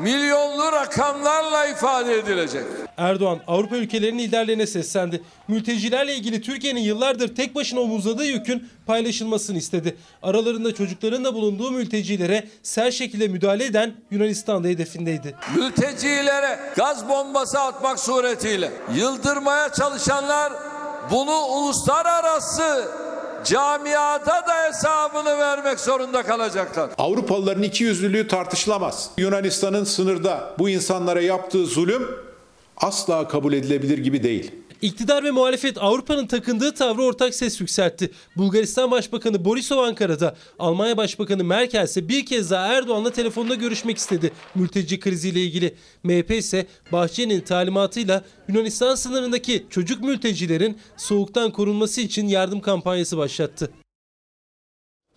milyonlu rakamlarla ifade edilecek. Erdoğan Avrupa ülkelerinin liderlerine seslendi. Mültecilerle ilgili Türkiye'nin yıllardır tek başına omuzladığı yükün paylaşılmasını istedi. Aralarında çocukların da bulunduğu mültecilere sert şekilde müdahale eden Yunanistan'da hedefindeydi. Mültecilere gaz bombası atmak suretiyle yıldırmaya çalışanlar bunu uluslararası camiada da hesabını vermek zorunda kalacaklar. Avrupalıların iki yüzlülüğü tartışılamaz. Yunanistan'ın sınırda bu insanlara yaptığı zulüm asla kabul edilebilir gibi değil. İktidar ve muhalefet Avrupa'nın takındığı tavrı ortak ses yükseltti. Bulgaristan Başbakanı Borisov Ankara'da, Almanya Başbakanı Merkel ise bir kez daha Erdoğan'la telefonda görüşmek istedi mülteci kriziyle ilgili. MHP ise Bahçeli'nin talimatıyla Yunanistan sınırındaki çocuk mültecilerin soğuktan korunması için yardım kampanyası başlattı.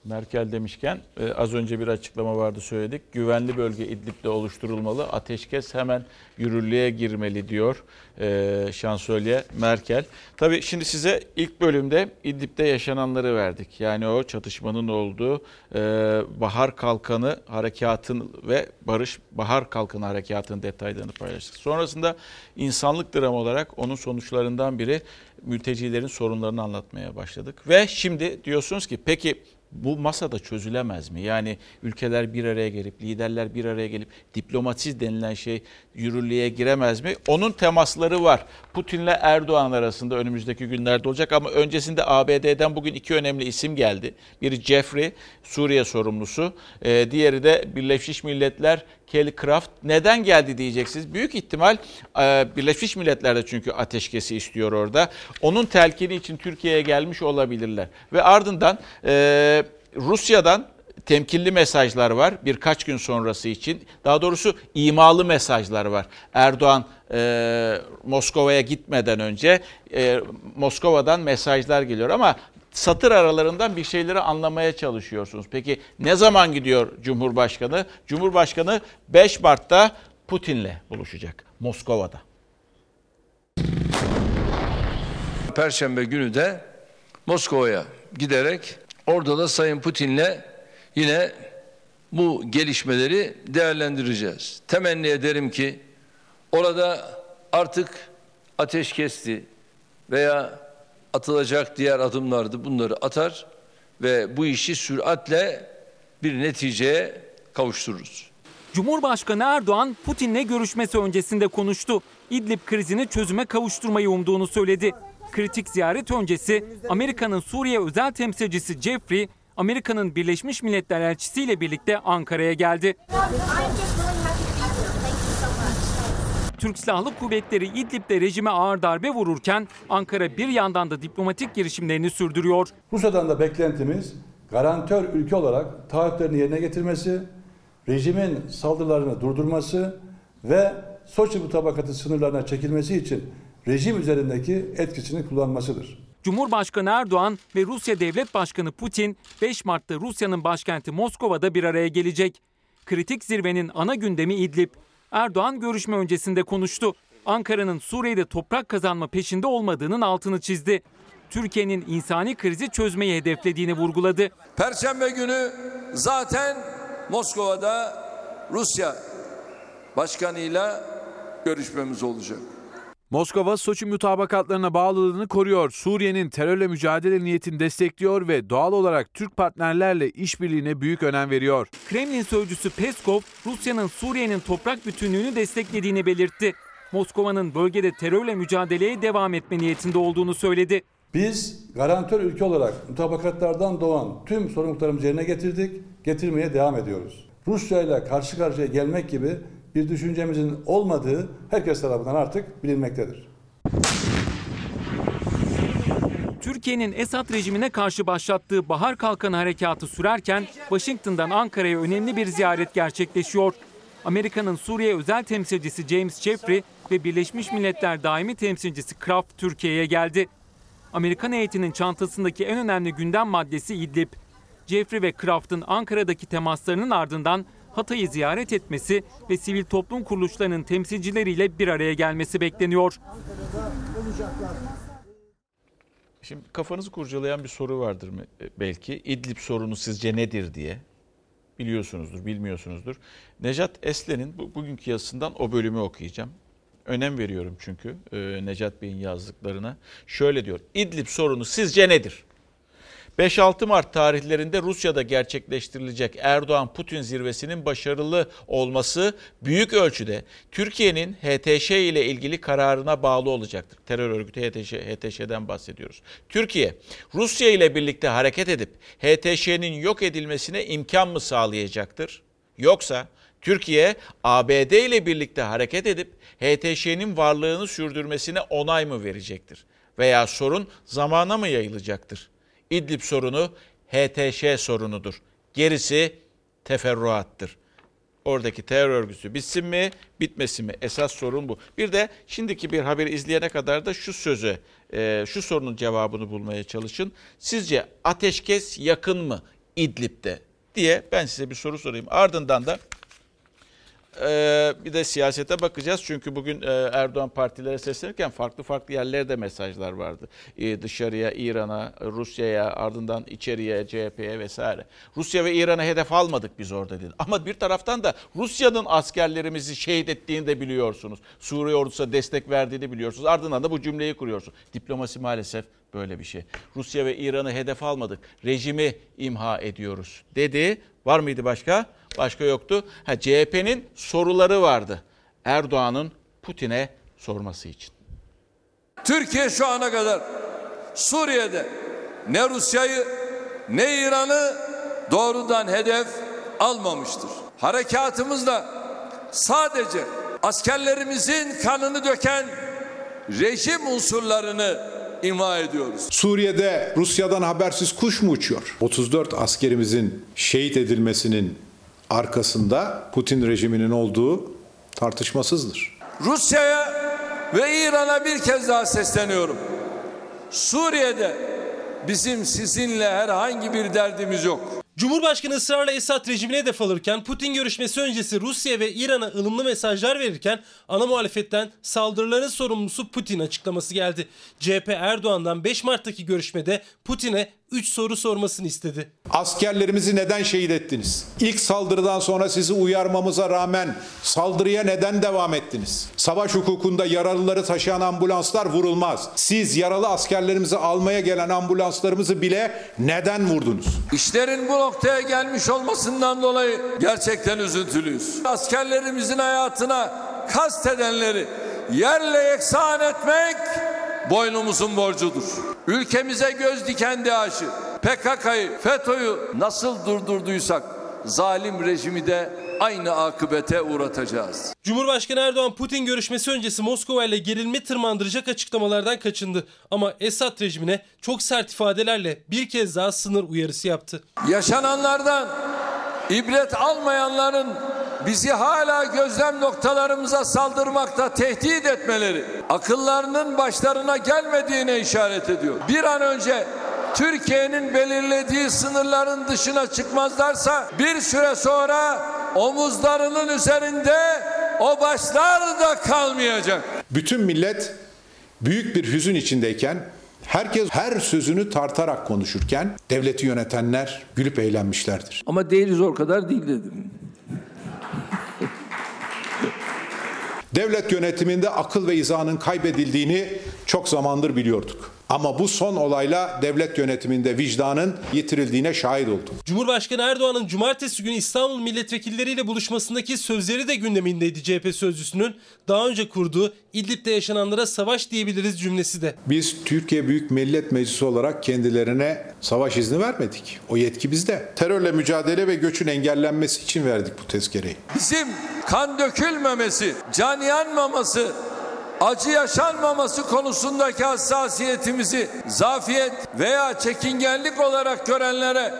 Merkel demişken e, az önce bir açıklama vardı söyledik. Güvenli bölge İdlib'de oluşturulmalı. Ateşkes hemen yürürlüğe girmeli diyor e, şansölye Merkel. Tabii şimdi size ilk bölümde İdlib'de yaşananları verdik. Yani o çatışmanın olduğu e, Bahar Kalkanı harekatın ve Barış Bahar Kalkanı harekatının detaylarını paylaştık. Sonrasında insanlık dramı olarak onun sonuçlarından biri mültecilerin sorunlarını anlatmaya başladık. Ve şimdi diyorsunuz ki peki bu masada çözülemez mi? Yani ülkeler bir araya gelip, liderler bir araya gelip diplomasiz denilen şey yürürlüğe giremez mi? Onun temasları var. Putin'le Erdoğan arasında önümüzdeki günlerde olacak ama öncesinde ABD'den bugün iki önemli isim geldi. Biri Jeffrey, Suriye sorumlusu. Ee, diğeri de Birleşmiş Milletler Kelly Craft. Neden geldi diyeceksiniz. Büyük ihtimal e, Birleşmiş Milletler de çünkü ateşkesi istiyor orada. Onun telkini için Türkiye'ye gelmiş olabilirler. Ve ardından e, Rusya'dan temkinli mesajlar var birkaç gün sonrası için. Daha doğrusu imalı mesajlar var. Erdoğan e, Moskova'ya gitmeden önce Moskova'dan mesajlar geliyor ama satır aralarından bir şeyleri anlamaya çalışıyorsunuz. Peki ne zaman gidiyor Cumhurbaşkanı? Cumhurbaşkanı 5 Mart'ta Putin'le buluşacak Moskova'da. Perşembe günü de Moskova'ya giderek orada da Sayın Putin'le yine bu gelişmeleri değerlendireceğiz. Temenni ederim ki orada artık ateş kesti veya atılacak diğer adımlardı bunları atar ve bu işi süratle bir neticeye kavuştururuz. Cumhurbaşkanı Erdoğan Putin'le görüşmesi öncesinde konuştu. İdlib krizini çözüme kavuşturmayı umduğunu söyledi. Kritik ziyaret öncesi Amerika'nın Suriye özel temsilcisi Jeffrey, Amerika'nın Birleşmiş Milletler elçisiyle birlikte Ankara'ya geldi. Türk Silahlı Kuvvetleri İdlib'de rejime ağır darbe vururken Ankara bir yandan da diplomatik girişimlerini sürdürüyor. Rusya'dan da beklentimiz garantör ülke olarak taahhütlerini yerine getirmesi, rejimin saldırılarını durdurması ve Soçi mutabakatı sınırlarına çekilmesi için rejim üzerindeki etkisini kullanmasıdır. Cumhurbaşkanı Erdoğan ve Rusya Devlet Başkanı Putin 5 Mart'ta Rusya'nın başkenti Moskova'da bir araya gelecek. Kritik zirvenin ana gündemi İdlib. Erdoğan görüşme öncesinde konuştu. Ankara'nın Suriye'de toprak kazanma peşinde olmadığının altını çizdi. Türkiye'nin insani krizi çözmeyi hedeflediğini vurguladı. Perşembe günü zaten Moskova'da Rusya başkanıyla görüşmemiz olacak. Moskova Soçi mutabakatlarına bağlılığını koruyor. Suriye'nin terörle mücadele niyetini destekliyor ve doğal olarak Türk partnerlerle işbirliğine büyük önem veriyor. Kremlin sözcüsü Peskov, Rusya'nın Suriye'nin toprak bütünlüğünü desteklediğini belirtti. Moskova'nın bölgede terörle mücadeleye devam etme niyetinde olduğunu söyledi. Biz garantör ülke olarak mutabakatlardan doğan tüm sorumluluklarımızı yerine getirdik, getirmeye devam ediyoruz. Rusya ile karşı karşıya gelmek gibi bir düşüncemizin olmadığı herkes tarafından artık bilinmektedir. Türkiye'nin Esad rejimine karşı başlattığı Bahar Kalkanı harekatı sürerken Washington'dan Ankara'ya önemli bir ziyaret gerçekleşiyor. Amerika'nın Suriye özel temsilcisi James Jeffrey ve Birleşmiş Milletler daimi temsilcisi Kraft Türkiye'ye geldi. Amerikan heyetinin çantasındaki en önemli gündem maddesi İdlib. Jeffrey ve Kraft'ın Ankara'daki temaslarının ardından Hatay'ı ziyaret etmesi ve sivil toplum kuruluşlarının temsilcileriyle bir araya gelmesi bekleniyor. Şimdi kafanızı kurcalayan bir soru vardır mı e, belki. İdlib sorunu sizce nedir diye. Biliyorsunuzdur, bilmiyorsunuzdur. Nejat Eslen'in bu, bugünkü yazısından o bölümü okuyacağım. Önem veriyorum çünkü e, Necat Bey'in yazdıklarına. Şöyle diyor. İdlib sorunu sizce nedir? 5-6 Mart tarihlerinde Rusya'da gerçekleştirilecek Erdoğan-Putin zirvesinin başarılı olması büyük ölçüde Türkiye'nin HTŞ ile ilgili kararına bağlı olacaktır. Terör örgütü HTŞ, HTŞ'den bahsediyoruz. Türkiye, Rusya ile birlikte hareket edip HTŞ'nin yok edilmesine imkan mı sağlayacaktır? Yoksa Türkiye, ABD ile birlikte hareket edip HTŞ'nin varlığını sürdürmesine onay mı verecektir? Veya sorun zamana mı yayılacaktır? İdlib sorunu HTŞ sorunudur. Gerisi teferruattır. Oradaki terör örgütü bitsin mi, bitmesin mi? Esas sorun bu. Bir de şimdiki bir haberi izleyene kadar da şu sözü, e, şu sorunun cevabını bulmaya çalışın. Sizce ateşkes yakın mı İdlib'de diye ben size bir soru sorayım. Ardından da ee, bir de siyasete bakacağız çünkü bugün e, Erdoğan partilere seslenirken farklı farklı yerlerde mesajlar vardı. Ee, dışarıya, İran'a, Rusya'ya, ardından içeriye, CHP'ye vesaire. Rusya ve İran'a hedef almadık biz orada dedi. Ama bir taraftan da Rusya'nın askerlerimizi şehit ettiğini de biliyorsunuz. Suriye ordusuna destek verdiğini biliyorsunuz. Ardından da bu cümleyi kuruyorsunuz. Diplomasi maalesef böyle bir şey. Rusya ve İran'ı hedef almadık. Rejimi imha ediyoruz dedi. Var mıydı başka? Başka yoktu. Ha, CHP'nin soruları vardı. Erdoğan'ın Putin'e sorması için. Türkiye şu ana kadar Suriye'de ne Rusya'yı ne İran'ı doğrudan hedef almamıştır. Harekatımızda sadece askerlerimizin kanını döken rejim unsurlarını imha ediyoruz. Suriye'de Rusya'dan habersiz kuş mu uçuyor? 34 askerimizin şehit edilmesinin arkasında Putin rejiminin olduğu tartışmasızdır. Rusya'ya ve İran'a bir kez daha sesleniyorum. Suriye'de bizim sizinle herhangi bir derdimiz yok. Cumhurbaşkanı ısrarla Esad rejimine hedef alırken Putin görüşmesi öncesi Rusya ve İran'a ılımlı mesajlar verirken ana muhalefetten saldırıların sorumlusu Putin açıklaması geldi. CHP Erdoğan'dan 5 Mart'taki görüşmede Putin'e 3 soru sormasını istedi. Askerlerimizi neden şehit ettiniz? İlk saldırıdan sonra sizi uyarmamıza rağmen saldırıya neden devam ettiniz? Savaş hukukunda yaralıları taşıyan ambulanslar vurulmaz. Siz yaralı askerlerimizi almaya gelen ambulanslarımızı bile neden vurdunuz? İşlerin bu noktaya gelmiş olmasından dolayı gerçekten üzüntülüyüz. Askerlerimizin hayatına kastedenleri yerle yeksan etmek boynumuzun borcudur. Ülkemize göz diken DAEŞ'i, PKK'yı, FETÖ'yü nasıl durdurduysak zalim rejimi de aynı akıbete uğratacağız. Cumhurbaşkanı Erdoğan Putin görüşmesi öncesi Moskova ile gerilme tırmandıracak açıklamalardan kaçındı. Ama Esad rejimine çok sert ifadelerle bir kez daha sınır uyarısı yaptı. Yaşananlardan ibret almayanların bizi hala gözlem noktalarımıza saldırmakta tehdit etmeleri akıllarının başlarına gelmediğine işaret ediyor. Bir an önce Türkiye'nin belirlediği sınırların dışına çıkmazlarsa bir süre sonra omuzlarının üzerinde o başlar da kalmayacak. Bütün millet büyük bir hüzün içindeyken Herkes her sözünü tartarak konuşurken devleti yönetenler gülüp eğlenmişlerdir. Ama değiliz o kadar değil dedim. Devlet yönetiminde akıl ve izanın kaybedildiğini çok zamandır biliyorduk. Ama bu son olayla devlet yönetiminde vicdanın yitirildiğine şahit oldum. Cumhurbaşkanı Erdoğan'ın cumartesi günü İstanbul milletvekilleriyle buluşmasındaki sözleri de gündemindeydi CHP sözcüsünün. Daha önce kurduğu İdlib'de yaşananlara savaş diyebiliriz cümlesi de. Biz Türkiye Büyük Millet Meclisi olarak kendilerine savaş izni vermedik. O yetki bizde. Terörle mücadele ve göçün engellenmesi için verdik bu tezkereyi. Bizim kan dökülmemesi, can yanmaması, acı yaşanmaması konusundaki hassasiyetimizi zafiyet veya çekingenlik olarak görenlere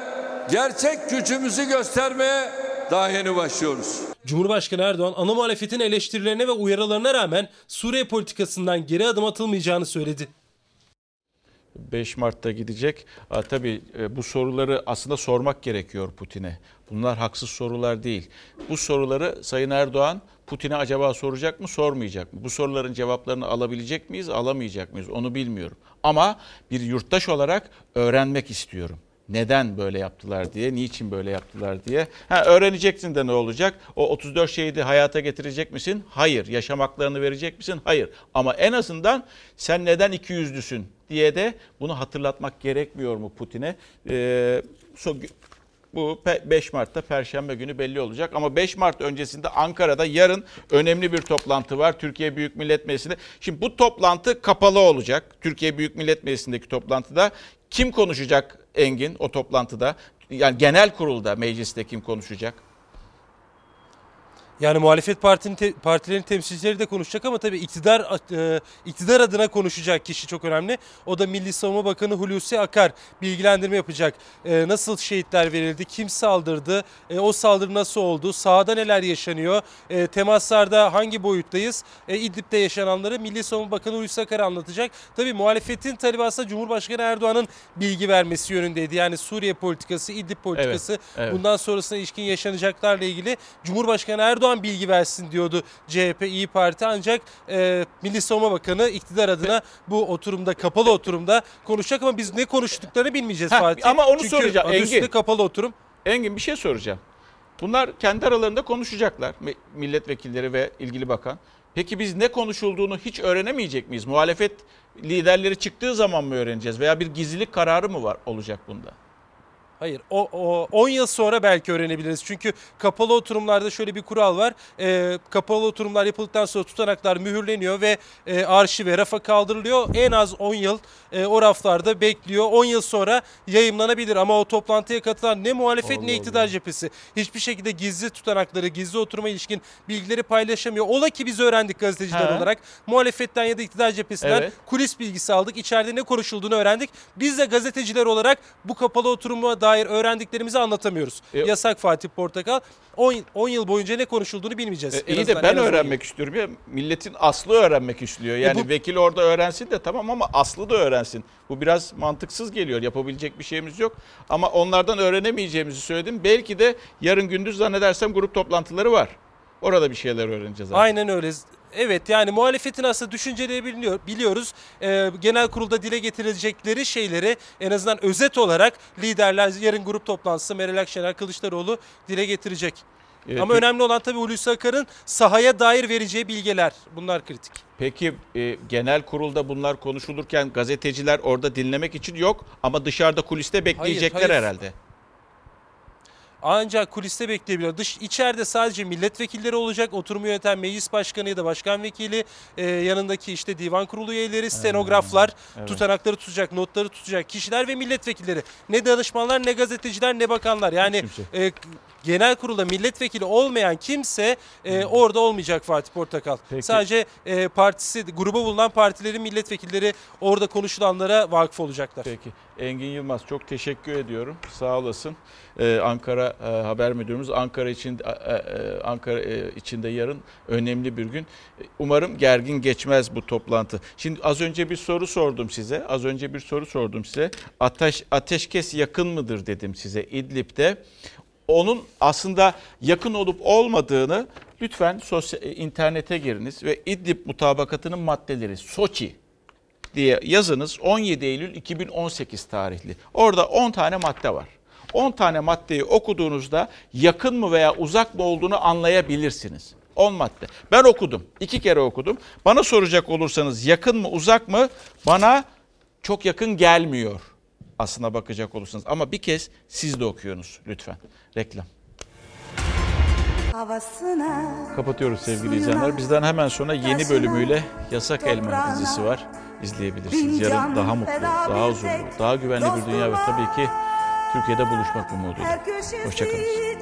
gerçek gücümüzü göstermeye daha yeni başlıyoruz. Cumhurbaşkanı Erdoğan ana muhalefetin eleştirilerine ve uyarılarına rağmen Suriye politikasından geri adım atılmayacağını söyledi. 5 Mart'ta gidecek. Ha, tabii e, bu soruları aslında sormak gerekiyor Putin'e. Bunlar haksız sorular değil. Bu soruları Sayın Erdoğan Putin'e acaba soracak mı, sormayacak mı? Bu soruların cevaplarını alabilecek miyiz, alamayacak mıyız? Onu bilmiyorum. Ama bir yurttaş olarak öğrenmek istiyorum. Neden böyle yaptılar diye, niçin böyle yaptılar diye. Ha, öğreneceksin de ne olacak? O 34 şehidi hayata getirecek misin? Hayır. Yaşam haklarını verecek misin? Hayır. Ama en azından sen neden iki yüzlüsün diye de bunu hatırlatmak gerekmiyor mu Putin'e? Ee, bu 5 Mart'ta Perşembe günü belli olacak. Ama 5 Mart öncesinde Ankara'da yarın önemli bir toplantı var. Türkiye Büyük Millet Meclisi'nde. Şimdi bu toplantı kapalı olacak. Türkiye Büyük Millet Meclisi'ndeki toplantıda kim konuşacak Engin o toplantıda? Yani genel kurulda mecliste kim konuşacak? Yani muhalefet partinin te, partilerin temsilcileri de konuşacak ama tabii iktidar e, iktidar adına konuşacak kişi çok önemli. O da Milli Savunma Bakanı Hulusi Akar bilgilendirme yapacak. E, nasıl şehitler verildi, kim saldırdı, e, o saldırı nasıl oldu, sahada neler yaşanıyor, e, temaslarda hangi boyuttayız, e, İdlib'de yaşananları Milli Savunma Bakanı Hulusi Akar anlatacak. Tabii muhalefetin talebi aslında Cumhurbaşkanı Erdoğan'ın bilgi vermesi yönündeydi. Yani Suriye politikası, İdlib politikası, Evet, evet. bundan sonrasına ilişkin yaşanacaklarla ilgili Cumhurbaşkanı Erdoğan bilgi versin diyordu CHP İyi Parti ancak e, Milli Savunma Bakanı iktidar adına bu oturumda kapalı oturumda konuşacak ama biz ne konuştuklarını bilmeyeceğiz Heh, Fatih. ama onu Çünkü soracağım, Engin. kapalı oturum. Engin bir şey soracağım. Bunlar kendi aralarında konuşacaklar milletvekilleri ve ilgili bakan. Peki biz ne konuşulduğunu hiç öğrenemeyecek miyiz? Muhalefet liderleri çıktığı zaman mı öğreneceğiz veya bir gizlilik kararı mı var olacak bunda? Hayır o, o 10 yıl sonra belki öğrenebiliriz. Çünkü kapalı oturumlarda şöyle bir kural var. Ee, kapalı oturumlar yapıldıktan sonra tutanaklar mühürleniyor ve e, arşive rafa kaldırılıyor. En az 10 yıl e, o raflarda bekliyor. 10 yıl sonra yayımlanabilir ama o toplantıya katılan ne muhalefet ne iktidar cephesi hiçbir şekilde gizli tutanakları, gizli oturuma ilişkin bilgileri paylaşamıyor. Ola ki biz öğrendik gazeteciler He. olarak. Muhalefetten ya da iktidar cephesinden Evet. kulis bilgisi aldık. İçeride ne konuşulduğunu öğrendik. Biz de gazeteciler olarak bu kapalı oturuma dair öğrendiklerimizi anlatamıyoruz. Yasak Fatih Portakal. 10, 10 yıl boyunca ne konuşulduğunu bilmeyeceğiz. E, iyi de ben öğrenmek istiyorum ya. Milletin aslı öğrenmek istiyor. Yani bu- vekil orada öğrensin de tamam ama aslı da öğrensin. Bu biraz mantıksız geliyor. Yapabilecek bir şeyimiz yok. Ama onlardan öğrenemeyeceğimizi söyledim. Belki de yarın gündüz zannedersem grup toplantıları var. Orada bir şeyler öğreneceğiz. artık. Aynen öyle. Evet yani muhalefetin aslında düşünceleri biliniyor, biliyoruz. Ee, genel kurulda dile getirecekleri şeyleri en azından özet olarak liderler yarın grup toplantısı Meral Akşener Kılıçdaroğlu dile getirecek. Evet, Ama önemli olan tabii Hulusi Akar'ın sahaya dair vereceği bilgiler. Bunlar kritik. Peki e, genel kurulda bunlar konuşulurken gazeteciler orada dinlemek için yok ama dışarıda kuliste bekleyecekler hayır. herhalde. Ancak kuliste bekleyebiliyor. Dış içeride sadece milletvekilleri olacak. Oturumu yöneten meclis başkanı ya da başkan vekili, e, yanındaki işte divan kurulu üyeleri, stenograflar, evet. tutanakları tutacak, notları tutacak kişiler ve milletvekilleri. Ne danışmanlar, ne gazeteciler, ne bakanlar. Yani e, genel kurulda milletvekili olmayan kimse e, orada olmayacak Fatih Portakal. Sadece e, partisi, gruba bulunan partilerin milletvekilleri orada konuşulanlara vakıf olacaklar. Peki. Engin Yılmaz çok teşekkür ediyorum. Sağ olasın. Ee, Ankara e, Haber Müdürümüz Ankara için e, e, Ankara e, içinde yarın önemli bir gün. E, Umarım gergin geçmez bu toplantı. Şimdi az önce bir soru sordum size. Az önce bir soru sordum size. Ateş ateşkes yakın mıdır dedim size İdlib'de. Onun aslında yakın olup olmadığını lütfen sosyal, internete giriniz ve İdlib mutabakatının maddeleri Soçi diye yazınız 17 Eylül 2018 tarihli. Orada 10 tane madde var. 10 tane maddeyi okuduğunuzda yakın mı veya uzak mı olduğunu anlayabilirsiniz. 10 madde. Ben okudum. iki kere okudum. Bana soracak olursanız yakın mı uzak mı bana çok yakın gelmiyor aslına bakacak olursanız. Ama bir kez siz de okuyunuz lütfen. Reklam. Kapatıyoruz sevgili izleyenler. Bizden hemen sonra yeni bölümüyle Yasak Elma dizisi var. İzleyebilirsiniz. Yarın daha mutlu, daha huzurlu, daha güvenli bir dünya ve tabii ki Türkiye'de buluşmak umuduyla. Hoşçakalın.